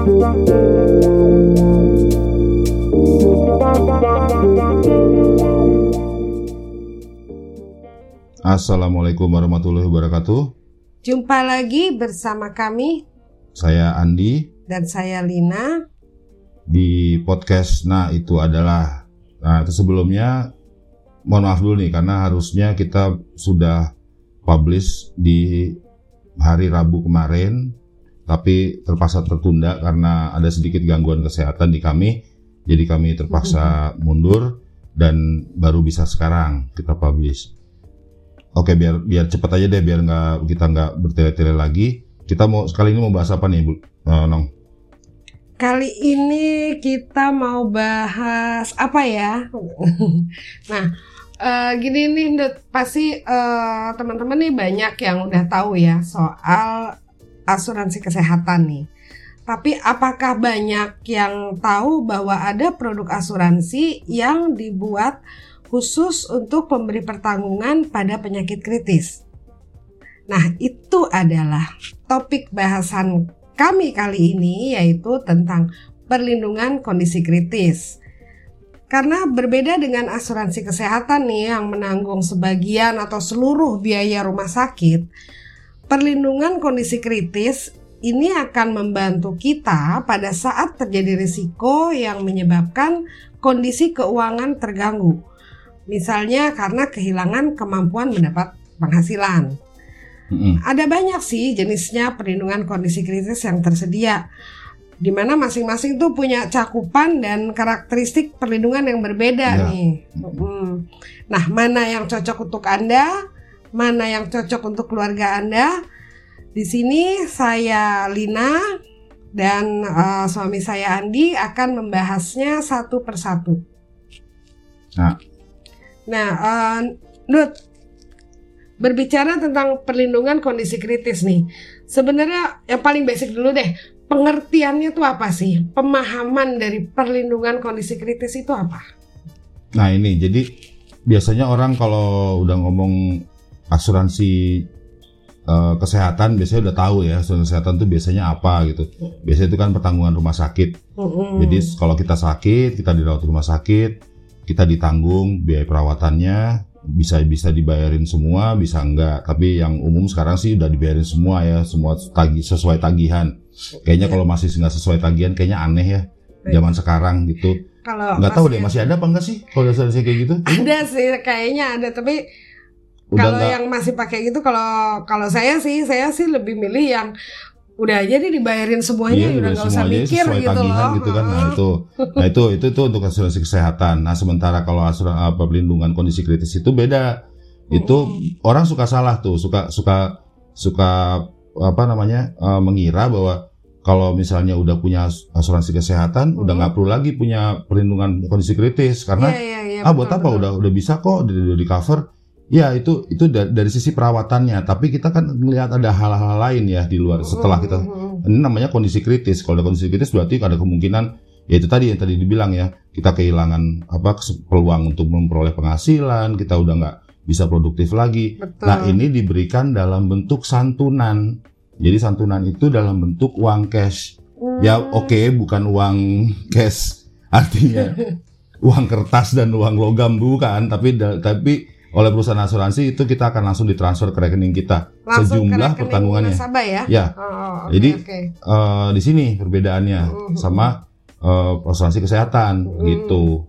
Assalamualaikum warahmatullahi wabarakatuh. Jumpa lagi bersama kami Saya Andi dan saya Lina. di podcast. Nah, itu adalah nah itu sebelumnya mohon maaf dulu nih karena harusnya kita sudah publish di hari Rabu kemarin tapi terpaksa tertunda karena ada sedikit gangguan kesehatan di kami. Jadi kami terpaksa mundur dan baru bisa sekarang kita publish. Oke, biar biar cepat aja deh, biar nggak kita nggak bertele-tele lagi. Kita mau sekali ini mau bahas apa nih, Bu? Eh, Nong? Kali ini kita mau bahas apa ya? nah, eh, gini nih, pasti eh, teman-teman nih banyak yang udah tahu ya soal asuransi kesehatan nih. Tapi apakah banyak yang tahu bahwa ada produk asuransi yang dibuat khusus untuk pemberi pertanggungan pada penyakit kritis? Nah, itu adalah topik bahasan kami kali ini yaitu tentang perlindungan kondisi kritis. Karena berbeda dengan asuransi kesehatan nih yang menanggung sebagian atau seluruh biaya rumah sakit, perlindungan kondisi kritis ini akan membantu kita pada saat terjadi risiko yang menyebabkan kondisi keuangan terganggu. Misalnya karena kehilangan kemampuan mendapat penghasilan. Mm-mm. Ada banyak sih jenisnya perlindungan kondisi kritis yang tersedia. Di mana masing-masing tuh punya cakupan dan karakteristik perlindungan yang berbeda Ya. nih. Mm. Nah, mana yang cocok untuk Anda, mana yang cocok untuk keluarga Anda? Di sini saya Lina dan eh, suami saya Andi akan membahasnya satu persatu. Nah. Nah, eh, Nut, berbicara tentang perlindungan kondisi kritis nih. Sebenarnya yang paling basic dulu deh, pengertiannya tuh apa sih? Pemahaman dari perlindungan kondisi kritis itu apa? Nah ini jadi biasanya orang kalau udah ngomong asuransi eh, kesehatan biasanya udah tahu ya asuransi kesehatan tuh biasanya apa gitu. Biasanya itu kan pertanggungan rumah sakit. Mm-mm. Jadi kalau kita sakit, kita dirawat di rumah sakit, kita ditanggung biaya perawatannya bisa bisa dibayarin semua, bisa enggak. Tapi yang umum sekarang sih udah dibayarin semua ya, semua tagi sesuai tagihan. Kayaknya Iya. kalau masih nggak sesuai tagihan kayaknya aneh ya zaman sekarang gitu. kalau Nggak tahu deh masih ada apa enggak sih kalau asuransi kayak gitu? ada sih kayaknya ada tapi kalau yang masih pakai gitu kalau kalau saya sih saya sih lebih milih yang udah aja deh dibayarin semuanya Iya, udah udah nggak usah mikir sesuai gitu tagihan loh. gitu kan. Nah, itu. Nah, itu itu itu untuk asuransi kesehatan. Nah, sementara kalau asuransi apa pelindungan kondisi kritis itu beda. Itu orang suka salah tuh, suka suka suka apa namanya? eh, mengira bahwa kalau misalnya udah punya as- asuransi kesehatan, udah Mm. nggak perlu lagi punya perlindungan kondisi kritis karena Iya, iya, iya, ah buat betul, apa betul. udah udah bisa kok di, di cover. Ya itu itu da- dari sisi perawatannya, tapi kita kan melihat ada hal-hal lain ya di luar setelah kita Mm-mm. ini namanya kondisi kritis. Kalau ada kondisi kritis berarti ada kemungkinan ya itu tadi yang tadi dibilang ya kita kehilangan apa peluang untuk memperoleh penghasilan, kita udah nggak bisa produktif lagi. Betul. Nah ini diberikan dalam bentuk santunan. Jadi santunan itu dalam bentuk uang cash. Ya Hmm. oke bukan uang cash artinya uang kertas dan uang logam bukan, tapi tapi oleh perusahaan asuransi itu kita akan langsung ditransfer ke rekening kita Langsung sejumlah pertanggungannya. nasabah ya. Ya, Oh, oke, Jadi, oke. eh, di sini perbedaannya Mhm. sama eh, asuransi kesehatan Mhm. gitu.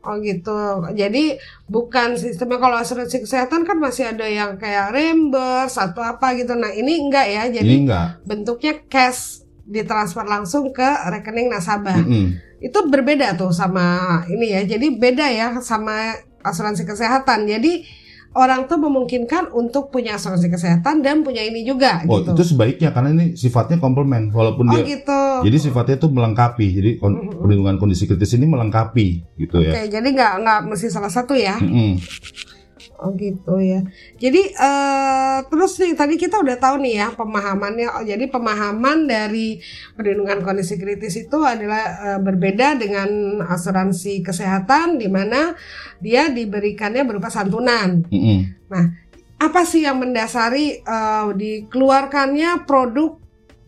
Oh gitu. Jadi bukan sistemnya kalau asuransi kesehatan kan masih ada yang kayak reimburse atau apa gitu. Nah ini enggak ya. Jadi Ini enggak. bentuknya cash ditransfer langsung ke rekening nasabah. Mm-mm. Itu berbeda tuh sama ini ya. Jadi beda ya sama asuransi kesehatan. Jadi orang tuh memungkinkan untuk punya asuransi kesehatan dan punya ini juga Oh gitu. itu sebaiknya karena ini sifatnya komplement walaupun oh dia gitu. jadi sifatnya itu melengkapi. Jadi kon- Mhm. perlindungan kondisi kritis ini melengkapi gitu Oke, ya. jadi nggak nggak mesti salah satu ya. Mm-mm. Oh gitu ya. Jadi eh terus nih tadi kita udah tahu nih ya pemahamannya. Oh, jadi pemahaman dari perlindungan kondisi kritis itu adalah eh, berbeda dengan asuransi kesehatan di mana dia diberikannya berupa santunan. Mm-mm. Apa sih yang mendasari eh, dikeluarkannya produk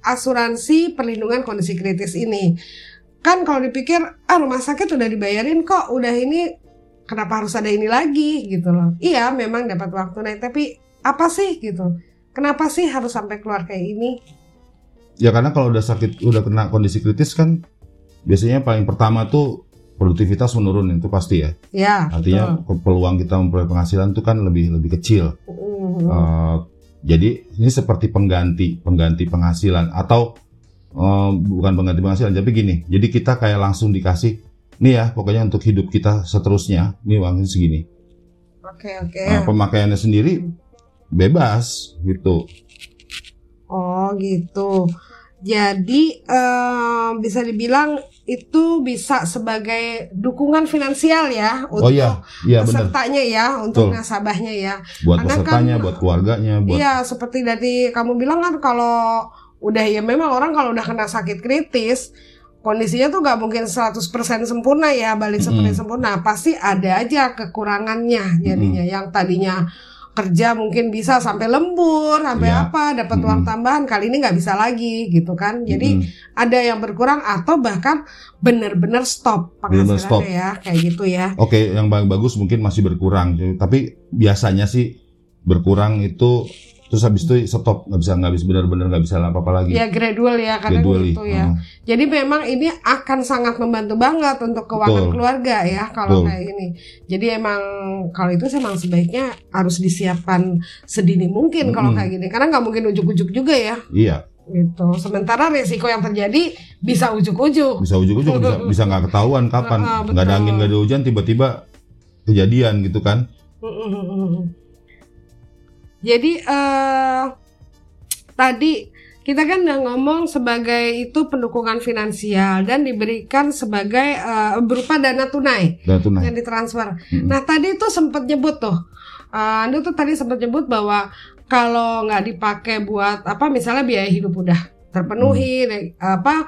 asuransi perlindungan kondisi kritis ini. Kan kalau dipikir ah rumah sakit udah dibayarin kok, udah ini kenapa harus ada ini lagi gitu loh. Iya, memang dapat waktu naik tapi apa sih gitu. Kenapa sih harus sampai keluar kayak ini? Ya karena kalau udah sakit, udah kena kondisi kritis kan biasanya paling pertama tuh produktivitas menurun itu pasti ya. Ya. Artinya betul. peluang kita memperoleh penghasilan itu kan lebih lebih kecil. Mhm. Uh, jadi ini seperti pengganti pengganti penghasilan atau uh, bukan pengganti penghasilan tapi gini. Jadi kita kayak langsung dikasih nih ya pokoknya untuk hidup kita seterusnya ini uangnya segini. Oke oke. Nah, pemakaiannya sendiri bebas gitu. Oh gitu. Jadi eh, bisa dibilang itu bisa sebagai dukungan finansial ya Oh untuk iya, iya benar. pesertanya ya, untuk Betul. nasabahnya ya. Buat Karena pesertanya, kan- buat keluarganya, buat Iya, seperti tadi kamu bilang kan kalau udah ya memang orang kalau udah kena sakit kritis kondisinya tuh nggak mungkin 100% sempurna ya balik seperti Mm-mm. sempurna pasti ada aja kekurangannya jadinya yang tadinya kerja mungkin bisa sampai lembur sampai Iya. apa dapat uang Mm-mm. tambahan kali ini nggak bisa lagi gitu kan jadi Mm-mm. ada yang berkurang atau bahkan benar-benar stop penghasilannya stop. ya kayak gitu ya Oke, yang ba- bagus mungkin masih berkurang, tapi biasanya sih berkurang itu terus habis itu stop nggak bisa nggak bisa benar-benar nggak bisa apa-apa lagi. ya gradual ya kadang Gradually. gitu ya Heeh. Jadi memang ini akan sangat membantu banget untuk keuangan Betul. keluarga ya kalau Betul. kayak ini. Jadi emang kalau itu memang sebaiknya harus disiapkan sedini mungkin kalau Mm-mm. kayak gini karena nggak mungkin ujuk-ujuk juga ya Iya, gitu. Sementara resiko yang terjadi bisa ujuk-ujuk. bisa ujung-ujung bisa bisa nggak ketahuan kapan nggak ada angin nggak ada hujan tiba-tiba kejadian gitu kan. Jadi eh tadi kita kan udah ngomong sebagai itu pendukungan finansial dan diberikan sebagai eh, berupa dana tunai. Dan tunai. yang ditransfer. Mm-mm. Nah tadi tuh sempat nyebut tuh, uh, Anda tuh tadi sempat nyebut bahwa kalau nggak dipakai buat apa misalnya biaya hidup udah terpenuhi, Hmm. apa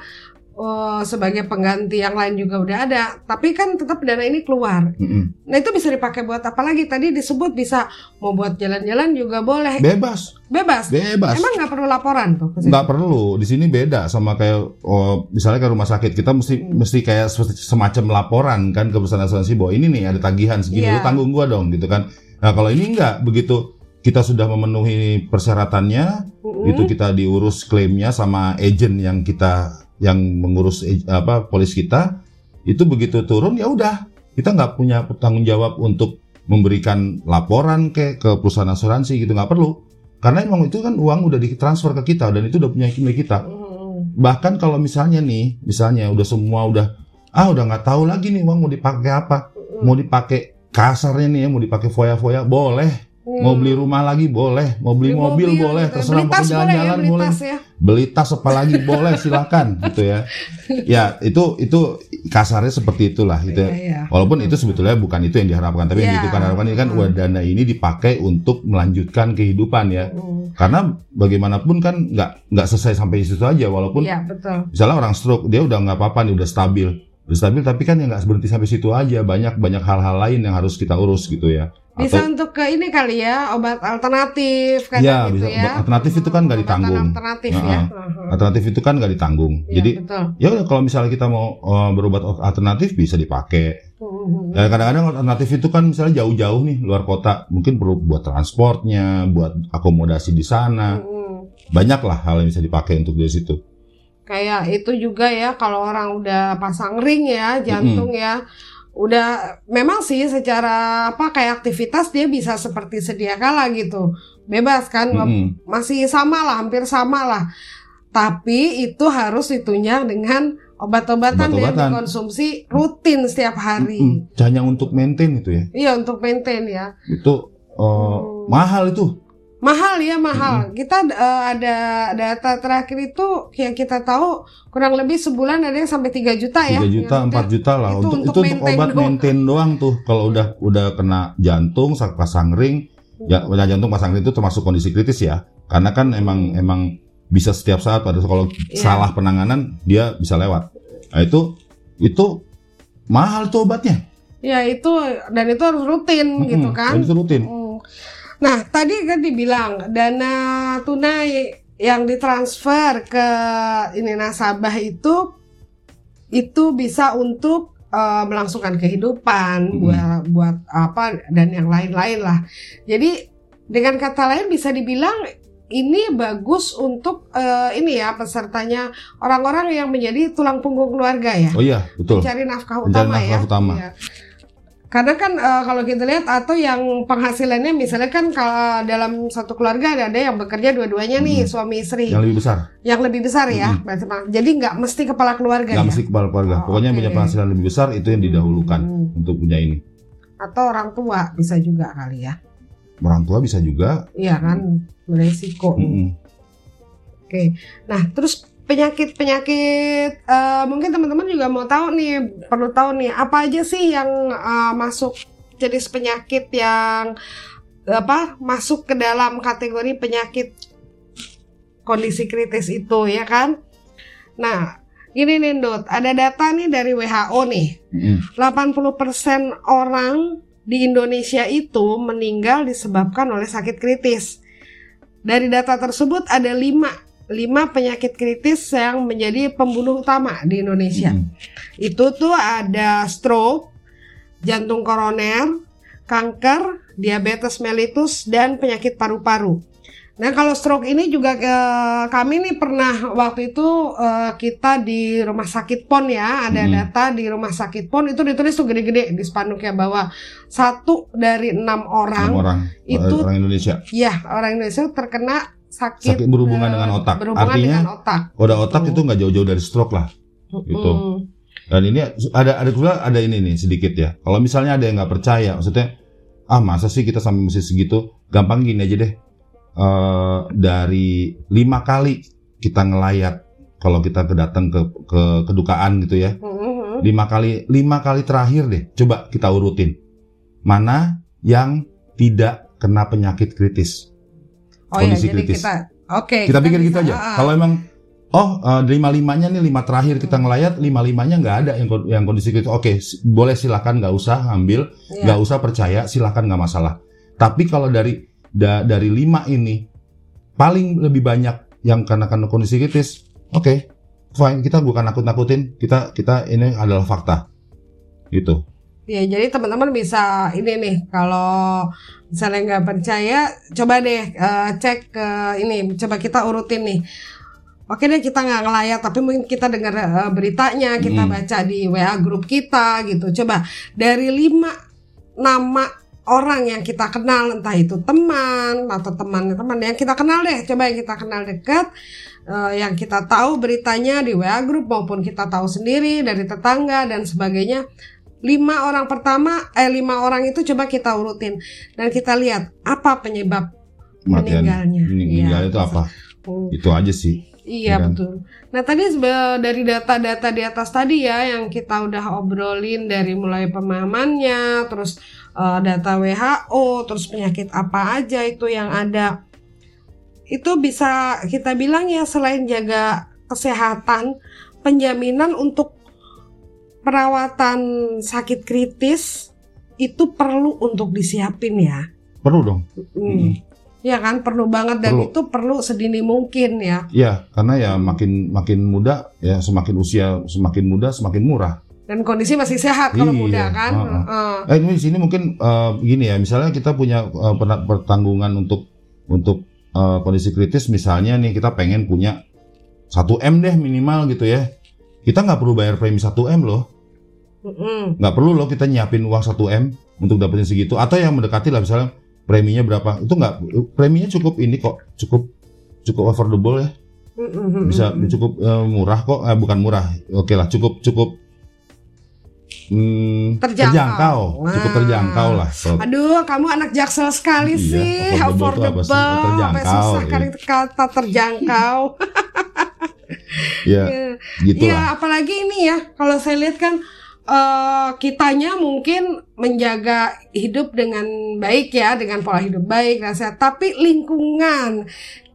uh, sebagai pengganti yang lain juga udah ada, tapi kan tetap dana ini keluar. Mm-mm. Nah itu bisa dipakai buat apa lagi? Tadi disebut bisa mau buat jalan-jalan juga boleh, Bebas, bebas. bebas. Emang nggak perlu laporan tuh? nggak perlu di sini beda sama kayak oh, misalnya ke rumah sakit kita mesti Hmm. mesti kayak semacam laporan kan ke perusahaan asuransi bahwa ini nih ada tagihan segini Iya. lu tanggung gua dong gitu kan nah kalau ini nggak begitu kita sudah memenuhi persyaratannya Mm-mm. itu kita diurus klaimnya sama agent yang kita yang mengurus ag- apa polis kita itu begitu turun ya udah. Kita nggak punya tanggung jawab untuk memberikan laporan ke ke perusahaan asuransi gitu nggak perlu. Karena emang itu kan uang udah ditransfer ke kita dan itu udah punya milik kita. Bahkan kalau misalnya nih misalnya udah semua udah ah udah nggak tahu lagi nih uang mau dipakai apa. Mau dipakai kasarnya nih ya mau dipakai foya-foya boleh mau Hmm. beli rumah lagi boleh mau beli, mobil, boleh gitu. terserah beli mau boleh ya, jalan-jalan beli boleh tas ya. beli tas apalagi boleh silakan gitu ya ya itu itu kasarnya seperti itulah gitu ya. Iya. Walaupun itu sebetulnya bukan itu yang diharapkan, tapi yang Iya. diharapkan harapan ini kan Hmm. uang dana ini dipakai untuk melanjutkan kehidupan ya. Mm. Karena bagaimanapun kan nggak nggak selesai sampai situ aja, walaupun Iya betul. misalnya orang stroke dia udah nggak apa-apa nih udah stabil udah stabil tapi kan ya nggak berhenti sampai situ aja banyak banyak hal-hal lain yang harus kita urus gitu ya Bisa untuk ke ini kali ya obat alternatif kan Iya, gitu bisa. ya. Obat alternatif itu kan nggak ditanggung. Alternatif Heeh. ya. alternatif itu kan nggak ditanggung Iya, jadi betul. ya udah kalau misalnya kita mau uh, berobat alternatif bisa dipakai Mhm. ya kadang-kadang alternatif itu kan misalnya jauh-jauh nih luar kota mungkin perlu buat transportnya buat akomodasi di sana Mhm. banyak lah hal yang bisa dipakai untuk dari situ Kayak itu juga ya kalau orang udah pasang ring ya jantung ya. Udah memang sih secara apa kayak aktivitas dia bisa seperti sedia kala gitu. Bebas kan Mm-mm. masih sama lah, hampir sama lah. Tapi itu harus ditunjang dengan obat-obatan yang Obat-obatan. dikonsumsi rutin setiap hari. Mm-mm. hanya untuk maintain itu ya Iya untuk maintain ya. itu uh, Hmm. mahal itu Mahal ya mahal. Kita eh, ada data terakhir itu yang kita tahu kurang lebih sebulan ada yang sampai 3 juta ya. 3 juta, Yang 4 juta lah itu untuk untuk itu untuk obat doang. maintain doang tuh. Kalau udah udah kena jantung, pasang ring, ya Hmm. udah jantung pasang ring itu termasuk kondisi kritis ya. Karena kan emang emang bisa setiap saat pada kalau Iya. salah penanganan dia bisa lewat. Nah itu itu mahal tuh obatnya. Ya itu dan itu harus rutin gitu Mm-mm, kan. dan itu rutin. Hmm. Nah tadi kan dibilang dana tunai yang ditransfer ke ini nasabah itu itu bisa untuk uh, melangsungkan kehidupan Mm-mm. buat buat apa dan yang lain-lain lah. Jadi dengan kata lain bisa dibilang ini bagus untuk eh, ini ya pesertanya orang-orang yang menjadi tulang punggung keluarga ya. Oh iya, betul. Mencari nafkah Mencari utama nafkah ya. utama. Iya. Karena kan eh, kalau kita lihat atau yang penghasilannya misalnya kan kalau dalam satu keluarga ada, ada yang bekerja dua-duanya nih Mm. suami istri Yang lebih besar. yang lebih besar ya. Pak. Jadi nggak mesti kepala keluarga Nggak ya. mesti kepala keluarga. Oh, Pokoknya yang oke. punya penghasilan lebih besar itu yang didahulukan Hmm. untuk punya ini. Atau orang tua bisa juga kali ya. Orang tua bisa juga. Iya kan beresiko. Mm-mm. Oke. Nah, terus penyakit-penyakit eh, mungkin teman-teman juga mau tahu nih, perlu tahu nih apa aja sih yang eh, masuk jenis penyakit yang apa masuk ke dalam kategori penyakit kondisi kritis itu ya kan? Nah, gini nih Dot, ada data nih dari WHO nih. Mm-mm. 80% orang di Indonesia itu meninggal disebabkan oleh sakit kritis. Dari data tersebut ada 5 lima penyakit kritis yang menjadi pembunuh utama di Indonesia. Mm-mm. Itu tuh ada stroke, jantung koroner, kanker, diabetes mellitus dan penyakit paru-paru. Nah, kalau stroke ini juga eh, kami nih pernah waktu itu eh, kita di rumah sakit PON ya, ada Hmm. data di rumah sakit PON itu ditulis tuh gede-gede di spanduknya bahwa satu dari enam orang, Enam orang itu- orang Indonesia. ya orang Indonesia terkena sakit, Sakit berhubungan eh, dengan otak. Berhubungan Artinya, dengan otak. Ada otak Betul. itu nggak jauh-jauh dari stroke lah. Gitu. Mm. Dan ini ada ada pula ada ini nih sedikit ya. Kalau misalnya ada yang nggak percaya, maksudnya ah masa sih kita sampai mesti segitu? Gampang gini aja deh. Eh, dari lima kali kita ngelayat kalau kita kedatang ke ke kedukaan gitu ya. Lima kali lima kali terakhir deh. Coba kita urutin. Mana yang tidak kena penyakit kritis? Oh ya, Kondisi jadi kritis. kita oke. kita pikir gitu bisa, aja. ah, Kalau emang oh eh, lima limanya nih lima terakhir kita ngelayat lima limanya nggak ada yang yang kondisi kritis. Oke, si- boleh silakan nggak usah ambil, iya. nggak usah percaya, silakan nggak masalah. Tapi kalau dari da- dari lima ini paling lebih banyak yang karena karena kondisi kritis, oke, fine. Kita bukan nakut-nakutin, kita kita ini adalah fakta. Gitu. Ya, jadi teman-teman bisa ini nih kalau misalnya nggak percaya, coba deh eh, cek ke ini, coba kita urutin nih. Oke deh kita nggak ngelayat, tapi mungkin kita dengar eh, beritanya, kita Hmm. baca di WA grup kita gitu. Coba dari lima nama orang yang kita kenal, entah itu teman atau teman teman yang kita kenal deh, coba yang kita kenal dekat, eh, yang kita tahu beritanya di WA grup maupun kita tahu sendiri dari tetangga dan sebagainya lima orang pertama eh lima orang itu coba kita urutin dan kita lihat apa penyebab Kematian. meninggalnya. Iya. Meninggal itu apa? Hmm, Itu aja sih. iya Ya kan? betul. Nah tadi dari data-data di atas tadi ya yang kita udah obrolin dari mulai pemahamannya, terus eh, data WHO, terus penyakit apa aja itu yang ada. Itu bisa kita bilang ya selain jaga kesehatan, penjaminan untuk perawatan sakit kritis itu perlu untuk disiapin ya. Perlu dong. Hmm. Ya kan perlu banget dan Perlu. itu perlu sedini mungkin ya. Ya, karena ya makin makin muda ya semakin usia semakin muda semakin murah. Dan kondisi masih sehat kalau Iya, muda kan. heeh. Heeh. Eh ini di sini mungkin eh, gini ya, misalnya kita punya per- pertanggungan untuk untuk eh, kondisi kritis, misalnya nih kita pengen punya 1 m deh minimal gitu ya. Kita nggak perlu bayar premi 1 m loh, nggak perlu loh kita nyiapin uang 1 m untuk dapetin segitu. Atau yang mendekati lah misalnya preminya berapa, itu nggak preminya cukup ini kok, cukup cukup affordable ya, bisa cukup eh, murah kok, eh, bukan murah, oke lah cukup cukup hmm, Terjangkau. cukup Nah. terjangkau lah. Kalau- Aduh, kamu anak jaksel sekali Iya, sih. affordable Affordable, apa sih? Terjangkau, susah iya. kata terjangkau. ya gitu lah. apalagi ini ya, kalau saya lihat kan eh kitanya mungkin menjaga hidup dengan baik ya, dengan pola hidup baik sehat, tapi lingkungan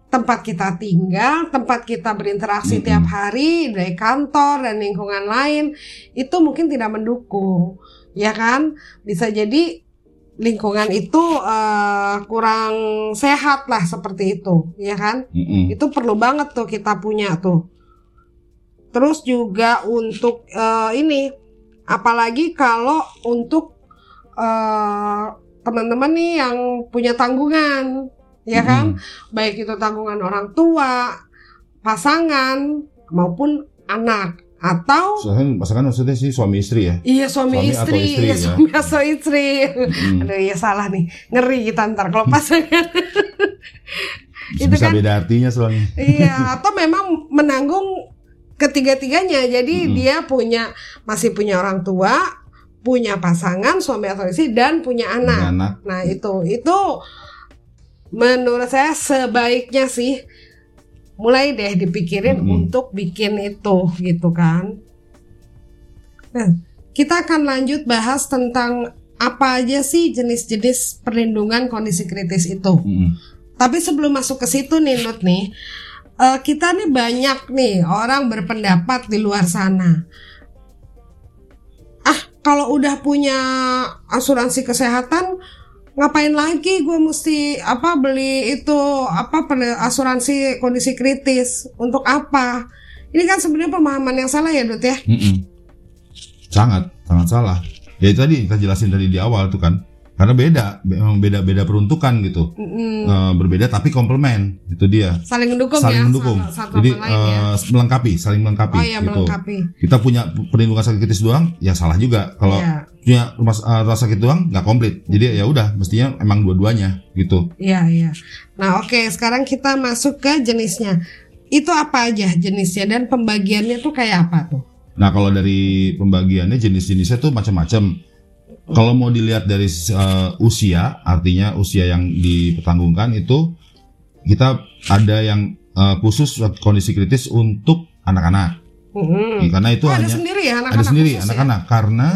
tempat kita tinggal, tempat kita berinteraksi Mm-mm. tiap hari dari kantor dan lingkungan lain itu mungkin tidak mendukung, ya kan? Bisa jadi lingkungan itu uh, kurang sehat lah seperti itu, ya kan? Mm-mm. Itu perlu banget tuh kita punya tuh. Terus juga untuk uh, ini, apalagi kalau untuk uh, teman-teman nih yang punya tanggungan, ya kan? Baik itu tanggungan orang tua, pasangan maupun anak atau pasangan maksudnya sih suami istri ya. Iya suami, Suami atau istri, istri, iya ya. suami atau istri. Mm. Aduh ya salah nih, ngeri kita ntar kalau pasangan. Itu Bisa kan- beda artinya soalnya. iya, atau memang menanggung ketiga-tiganya. Jadi Mm-mm. dia punya masih punya orang tua, punya pasangan, suami atau istri dan punya Punya anak. anak. Nah itu itu menurut saya sebaiknya sih mulai deh dipikirin Mm-mm. untuk bikin itu gitu kan. Nah, kita akan lanjut bahas tentang apa aja sih jenis-jenis perlindungan kondisi kritis itu. Mm-mm. Tapi sebelum masuk ke situ nih Nut nih, eh, kita nih banyak nih orang berpendapat di luar sana. Ah, kalau udah punya asuransi kesehatan, ngapain lagi gue mesti apa beli itu apa asuransi kondisi kritis untuk apa? Ini kan sebenarnya pemahaman yang salah ya Dut ya. Mm-mm. Sangat, sangat salah. Ya itu tadi kita jelasin tadi di awal tuh kan. Karena beda, memang beda-beda peruntukan gitu. Eh, berbeda tapi komplement itu dia. saling mendukung saling ya mendukung. satu Jadi sama lain ya. melengkapi, saling melengkapi Oh iya gitu. melengkapi. Kita punya perlindungan sakit kritis doang, ya salah juga. Kalau Iya. Punya rumah eh, rumah sakit doang nggak komplit. Jadi ya udah, mestinya emang dua-duanya gitu. Iya, iya. Nah, oke, sekarang kita masuk ke jenisnya. Itu apa aja jenisnya dan pembagiannya tuh kayak apa tuh? Nah kalau dari pembagiannya jenis-jenisnya tuh macam-macam. Kalau mau dilihat dari eh, usia, artinya usia yang dipertanggungkan itu kita ada yang eh, khusus kondisi kritis untuk anak-anak. Mm-mm. Karena itu Oh, ada hanya sendiri ya anak-anak ada sendiri ya? anak-anak karena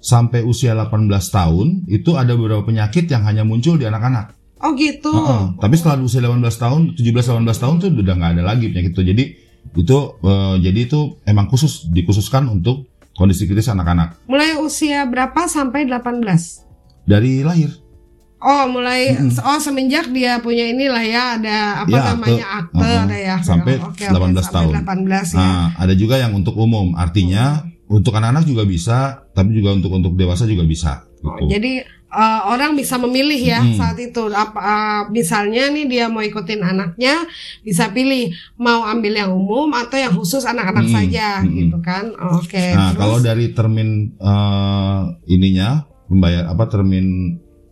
sampai usia 18 tahun itu ada beberapa penyakit yang hanya muncul di anak-anak. Oh gitu. Heeh. Tapi setelah usia 18 tahun, 17-18 tahun tuh udah nggak ada lagi penyakit itu. Jadi itu eh, jadi itu emang khusus dikhususkan untuk kondisi kritis anak-anak Mulai usia berapa sampai 18? dari lahir. Oh, mulai Mm-mm. oh semenjak dia punya inilah ya ada apa Ya, akte. namanya akte Heeh. ada ya. Sampai Oke, oke, 18 sampai tahun. 18 ya. Nah, ada juga yang untuk umum, artinya untuk anak-anak juga bisa, tapi juga untuk untuk dewasa juga bisa. Oh, Gitu. Jadi eh, orang bisa memilih ya Mm-mm. saat itu. Apa eh, misalnya nih dia mau ikutin anaknya, bisa pilih mau ambil yang umum atau yang khusus anak-anak Mm-mm. saja Mm-mm. gitu kan. Oke. Nah, terus? kalau dari termin eh, ininya pembayar apa termin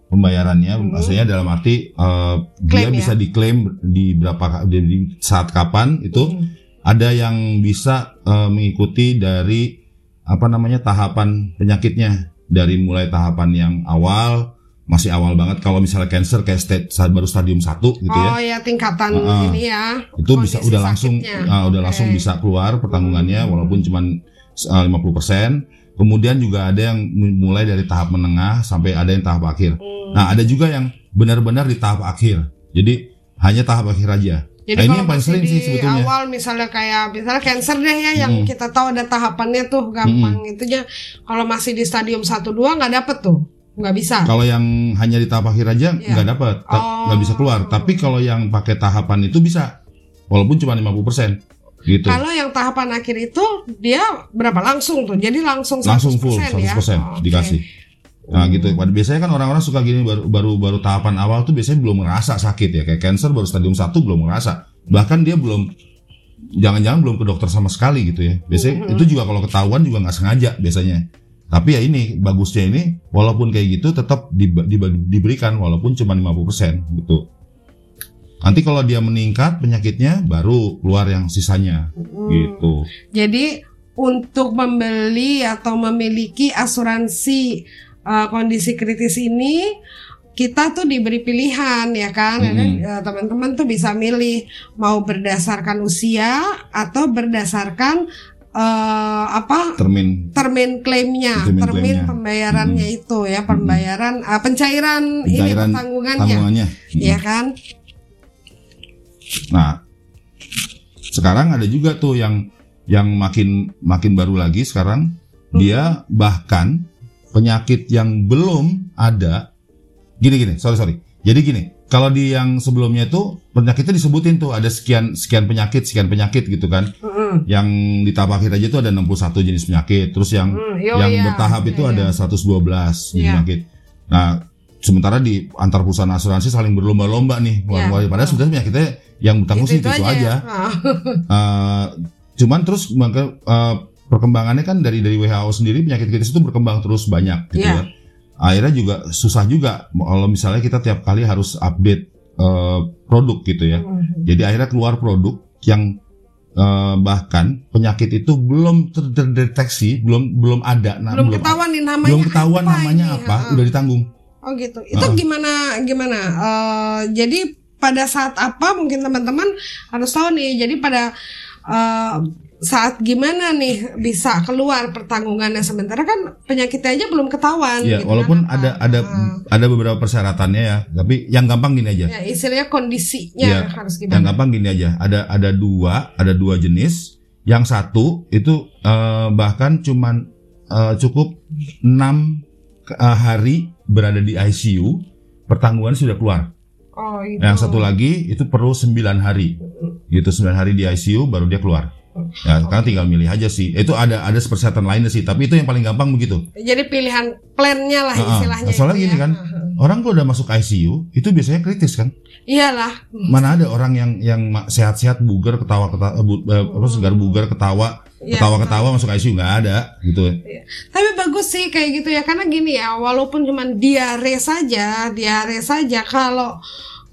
pembayarannya Hmm. maksudnya dalam arti eh, dia ya? bisa diklaim di berapa di, di saat kapan itu Mm. ada yang bisa eh, mengikuti dari apa namanya tahapan penyakitnya dari mulai tahapan yang awal masih awal banget kalau misalnya cancer kayak saat baru stadium 1 gitu ya Oh ya tingkatan Heeh. ini ya. itu bisa udah langsung sakitnya. ah, udah Oke. langsung bisa keluar pertanggungannya Hmm. walaupun cuman uh, 50%. Kemudian juga ada yang mulai dari tahap menengah sampai ada yang tahap akhir. Hmm. Nah, ada juga yang benar-benar di tahap akhir. Jadi hanya tahap akhir aja. Jadi nah, ini kalau yang paling masih sering di sih sebetulnya. awal misalnya kayak misalnya cancer deh ya yang Mm. kita tahu ada tahapannya tuh gampang itunya. Kalau masih di stadium 1 2 nggak dapet tuh. nggak bisa. Kalau yang hanya di tahap akhir aja Iya. nggak dapat, Oh. nggak bisa keluar. Tapi kalau yang pakai tahapan itu bisa, walaupun cuma 50% gitu. Kalau yang tahapan akhir itu dia berapa langsung tuh? Jadi langsung 100% Langsung full 100% ya. Oh, oke. dikasih. Nah gitu. Biasanya kan orang-orang suka gini baru baru baru tahapan awal tuh biasanya belum ngerasa sakit ya. Kayak cancer baru stadium 1 belum ngerasa. Bahkan dia belum jangan-jangan belum ke dokter sama sekali gitu ya. Biasanya Mhm. itu juga kalau ketahuan juga nggak sengaja biasanya. Tapi ya ini bagusnya ini walaupun kayak gitu tetap di- di- diberikan walaupun cuma 50% gitu. Nanti kalau dia meningkat penyakitnya baru keluar yang sisanya Hmm. gitu. Jadi untuk membeli atau memiliki asuransi uh, kondisi kritis ini kita tuh diberi pilihan ya kan, uh, teman-teman tuh bisa milih mau berdasarkan usia atau berdasarkan uh, apa? Termin. Termin klaimnya, Termin termin, klaimnya. pembayarannya itu ya, pembayaran uh, pencairan, ini Pencairan tanggungannya, tanggungannya. ya kan? Nah, sekarang ada juga tuh yang yang makin makin baru lagi sekarang. Dia bahkan penyakit yang belum ada gini gini, sorry sorry. Jadi gini, kalau di yang sebelumnya itu penyakitnya disebutin tuh ada sekian sekian penyakit, sekian penyakit gitu kan. Mm-mm. Yang di Tapakir aja tuh ada 61 jenis penyakit. Terus yang Mm, yo, yang iya. bertahap itu Iya, ada 112 jenis Iya. penyakit. Nah, sementara di antar perusahaan asuransi saling berlomba-lomba nih. Iya. Wah, Padahal sebenarnya penyakitnya yang bertanggung sih itu, aja. Ah. Eh, cuman terus maka, eh, perkembangannya kan dari dari WHO sendiri penyakit kritis itu berkembang terus banyak gitu Iya. ya. Akhirnya juga susah juga kalau misalnya kita tiap kali harus update eh, produk gitu ya. Mhm. Jadi akhirnya keluar produk yang eh, bahkan penyakit itu belum ter- terdeteksi, belum belum ada, nah, belum ketahuan nih namanya belum ketahuan apa namanya ini, apa, ah. udah ditanggung. Oh gitu. Itu Ah. gimana gimana? Eh, jadi pada saat apa mungkin teman-teman harus tahu nih. Jadi pada saat gimana nih bisa keluar pertanggungannya sementara kan penyakitnya aja belum ketahuan. Ya, gitu walaupun kan. ada ada ada beberapa persyaratannya ya, tapi yang gampang gini aja. ya istilahnya kondisinya Iya, harus Yang gimana? gampang gini aja, ada ada dua, ada dua jenis. Yang satu itu eh, bahkan cuman eh, cukup enam eh, hari berada di ICU, pertanggungan sudah keluar. Oh itu. Yang satu lagi itu perlu 9 hari, gitu 9 hari di ICU baru dia keluar. Ya, sekarang tinggal milih aja sih. Itu ada ada persyaratan lainnya sih, tapi itu yang paling gampang begitu. Jadi pilihan plannya lah Ah, ah. istilahnya. Soalnya itu gini ya. kan. Orang kalau udah masuk ICU itu biasanya kritis kan. Iyalah. Mana ada orang yang yang sehat-sehat bugar ketawa ketawa apa segar bugar ketawa Iya. ketawa-ketawa masuk ICU nggak ada gitu. Tapi bagus sih kayak gitu ya karena gini ya walaupun cuman diare saja diare saja kalau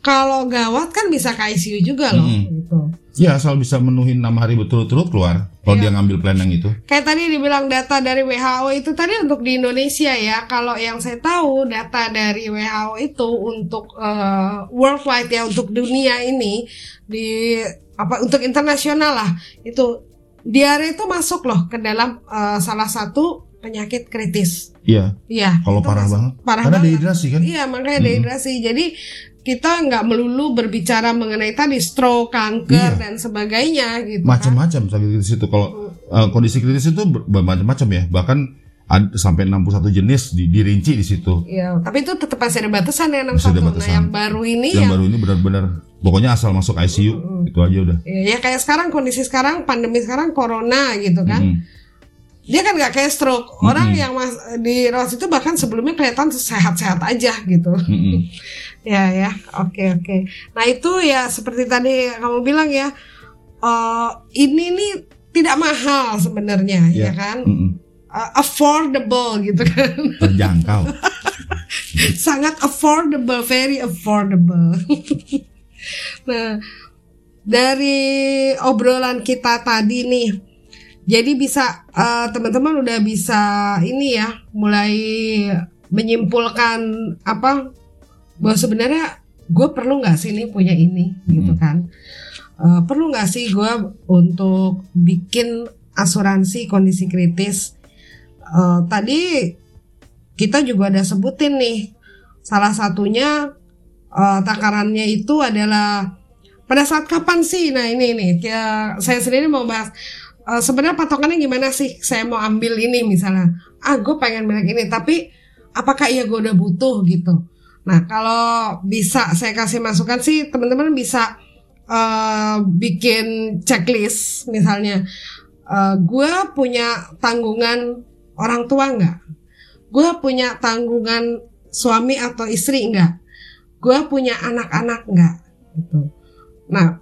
kalau gawat kan bisa ke ICU juga loh Mm-mm. gitu. Ya asal bisa menuhin enam hari berturut-turut keluar kalau Iya. dia ngambil plan yang itu. Kayak tadi dibilang data dari WHO itu tadi untuk di Indonesia ya. Kalau yang saya tahu data dari WHO itu untuk eh, worldwide ya untuk dunia ini di apa untuk internasional lah itu diare itu masuk loh ke dalam eh, salah satu penyakit kritis. Iya, Iya. kalau parah banget. Parah Karena banget. dehidrasi kan. Iya makanya dehidrasi. Jadi kita nggak melulu berbicara mengenai tadi stroke, kanker Iya. dan sebagainya gitu. kan. Macam-macam sakit kritis itu. Kalau eh, kondisi kritis itu ber- bermacam-macam ya. Bahkan ad- sampai 61 jenis di, dirinci di situ. Iya, tapi itu tetap masih ada batasan ya 61. Masih ada Nah, batasan. yang baru ini Yang yang baru ini benar-benar pokoknya asal masuk ICU itu aja udah. ya, ya kayak sekarang kondisi sekarang pandemi sekarang corona gitu kan. Mm. Dia kan nggak kayak stroke. Orang yang mas, di rawat itu bahkan sebelumnya kelihatan sehat-sehat aja gitu. Mm-mm. Ya ya, oke oke. Nah itu ya seperti tadi kamu bilang ya, eh, ini nih tidak mahal sebenarnya ya Iya. kan, Mm-mm. Eh, affordable gitu kan, Terjangkau. sangat affordable, very affordable. nah dari obrolan kita tadi nih, jadi bisa eh, teman-teman udah bisa ini ya, mulai menyimpulkan apa bahwa sebenarnya gue perlu nggak sih nih punya ini gitu Mm. kan? Eh, perlu nggak sih gue untuk bikin asuransi kondisi kritis? Eh, tadi kita juga ada sebutin nih salah satunya eh, takarannya itu adalah pada saat kapan sih? Nah ini nih ya, saya sendiri mau bahas eh, sebenarnya patokannya gimana sih? Saya mau ambil ini misalnya. Ah gue pengen milik ini tapi apakah iya gue udah butuh gitu nah kalau bisa saya kasih masukan sih teman-teman bisa eh, bikin checklist misalnya eh, gue punya tanggungan orang tua nggak? Gue punya tanggungan suami atau istri nggak? Gue punya anak-anak nggak? Gitu. Nah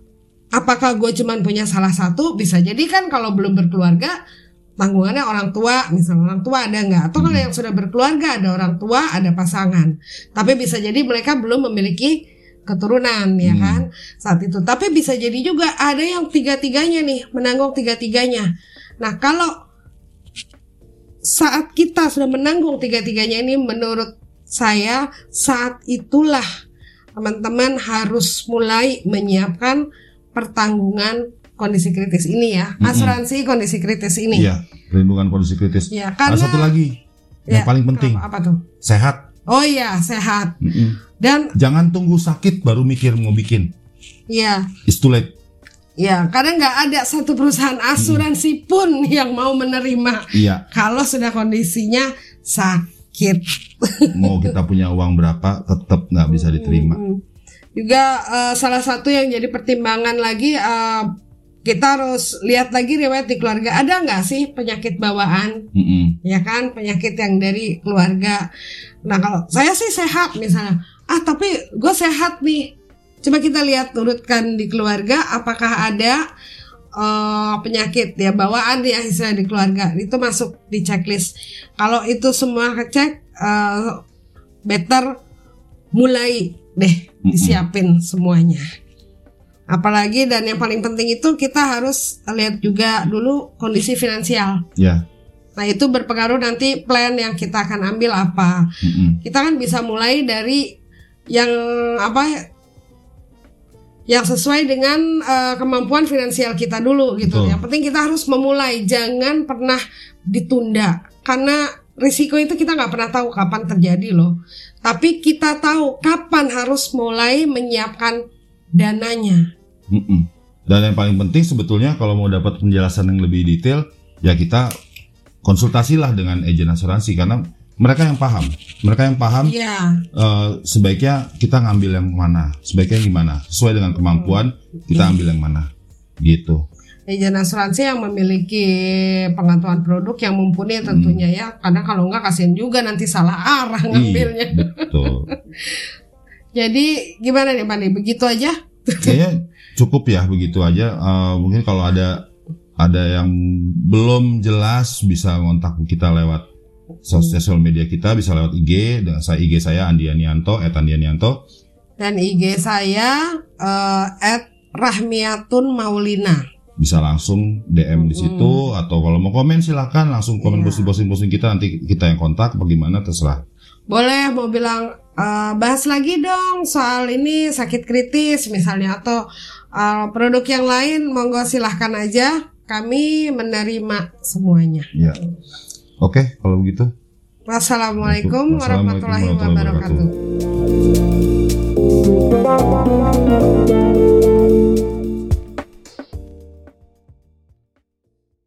apakah gue cuman punya salah satu? Bisa jadi kan kalau belum berkeluarga tanggungannya orang tua misalnya orang tua ada nggak? Atau kalau yang sudah berkeluarga ada orang tua ada pasangan. Tapi bisa jadi mereka belum memiliki keturunan ya Hmm. kan? Saat itu. Tapi bisa jadi juga ada yang tiga tiganya nih menanggung tiga tiganya nah kalau saat kita sudah menanggung tiga-tiganya ini menurut saya saat itulah teman-teman harus mulai menyiapkan pertanggungan kondisi kritis ini ya asuransi kondisi kritis ini Iya, perlindungan kondisi kritis. ya Ada karena satu lagi yang Ya, paling penting, apa, tuh sehat. oh iya sehat Mm-mm. dan Jangan tunggu sakit baru mikir mau bikin. ya It's too late. ya karena nggak ada satu perusahaan asuransi pun yang mau menerima Iya. kalau sudah kondisinya sakit. Mau kita punya uang berapa tetap nggak bisa diterima. Mm. Juga uh, salah satu yang jadi pertimbangan lagi uh, kita harus lihat lagi riwayat di keluarga. Ada nggak sih penyakit bawaan? Mm-mm. ya kan? Penyakit yang dari keluarga. Nah kalau saya sih sehat misalnya. Ah tapi gue sehat nih. Coba kita lihat urutkan di keluarga apakah ada eh, penyakit ya bawaan ya istilah di keluarga. Itu masuk di checklist. Kalau itu semua kecek eh, better mulai deh disiapin semuanya apalagi dan yang paling penting itu kita harus lihat juga dulu kondisi finansial Ya. Nah itu berpengaruh nanti plan yang kita akan ambil apa. Mm-mm. Kita kan bisa mulai dari yang apa yang sesuai dengan eh, kemampuan finansial kita dulu gitu. Betul. Yang penting kita harus memulai, jangan pernah ditunda karena risiko itu kita nggak pernah tahu kapan terjadi loh. Tapi kita tahu kapan harus mulai menyiapkan dananya. Mm-mm. Dan yang paling penting sebetulnya kalau mau dapat penjelasan yang lebih detail, ya kita konsultasilah dengan agen asuransi karena mereka yang paham. Mereka yang paham Ya, eh, sebaiknya kita ngambil yang mana, sebaiknya gimana, sesuai dengan kemampuan kita ambil yang mana, gitu. agen asuransi yang memiliki pengetahuan produk yang mumpuni tentunya ya karena kalau enggak kasihan juga nanti salah arah ngambilnya Iya, betul. jadi gimana nih Pak Nih? begitu aja Kayaknya cukup ya begitu aja. Eh, mungkin kalau ada ada yang belum jelas bisa kontak kita lewat sosial media kita bisa lewat IG dengan saya IG saya Andianianto @andianianto dan IG saya eh, at Rahmiatun Maulina bisa langsung DM di situ atau kalau mau komen silahkan langsung komen Iya. posting posting posting kita nanti kita yang kontak bagaimana terserah boleh mau bilang uh, bahas lagi dong soal ini sakit kritis misalnya atau uh, produk yang lain monggo silahkan aja kami menerima semuanya. Ya. Oke okay, kalau begitu. Wassalamualaikum, warahmatullahi, warahmatullahi wabarakatuh.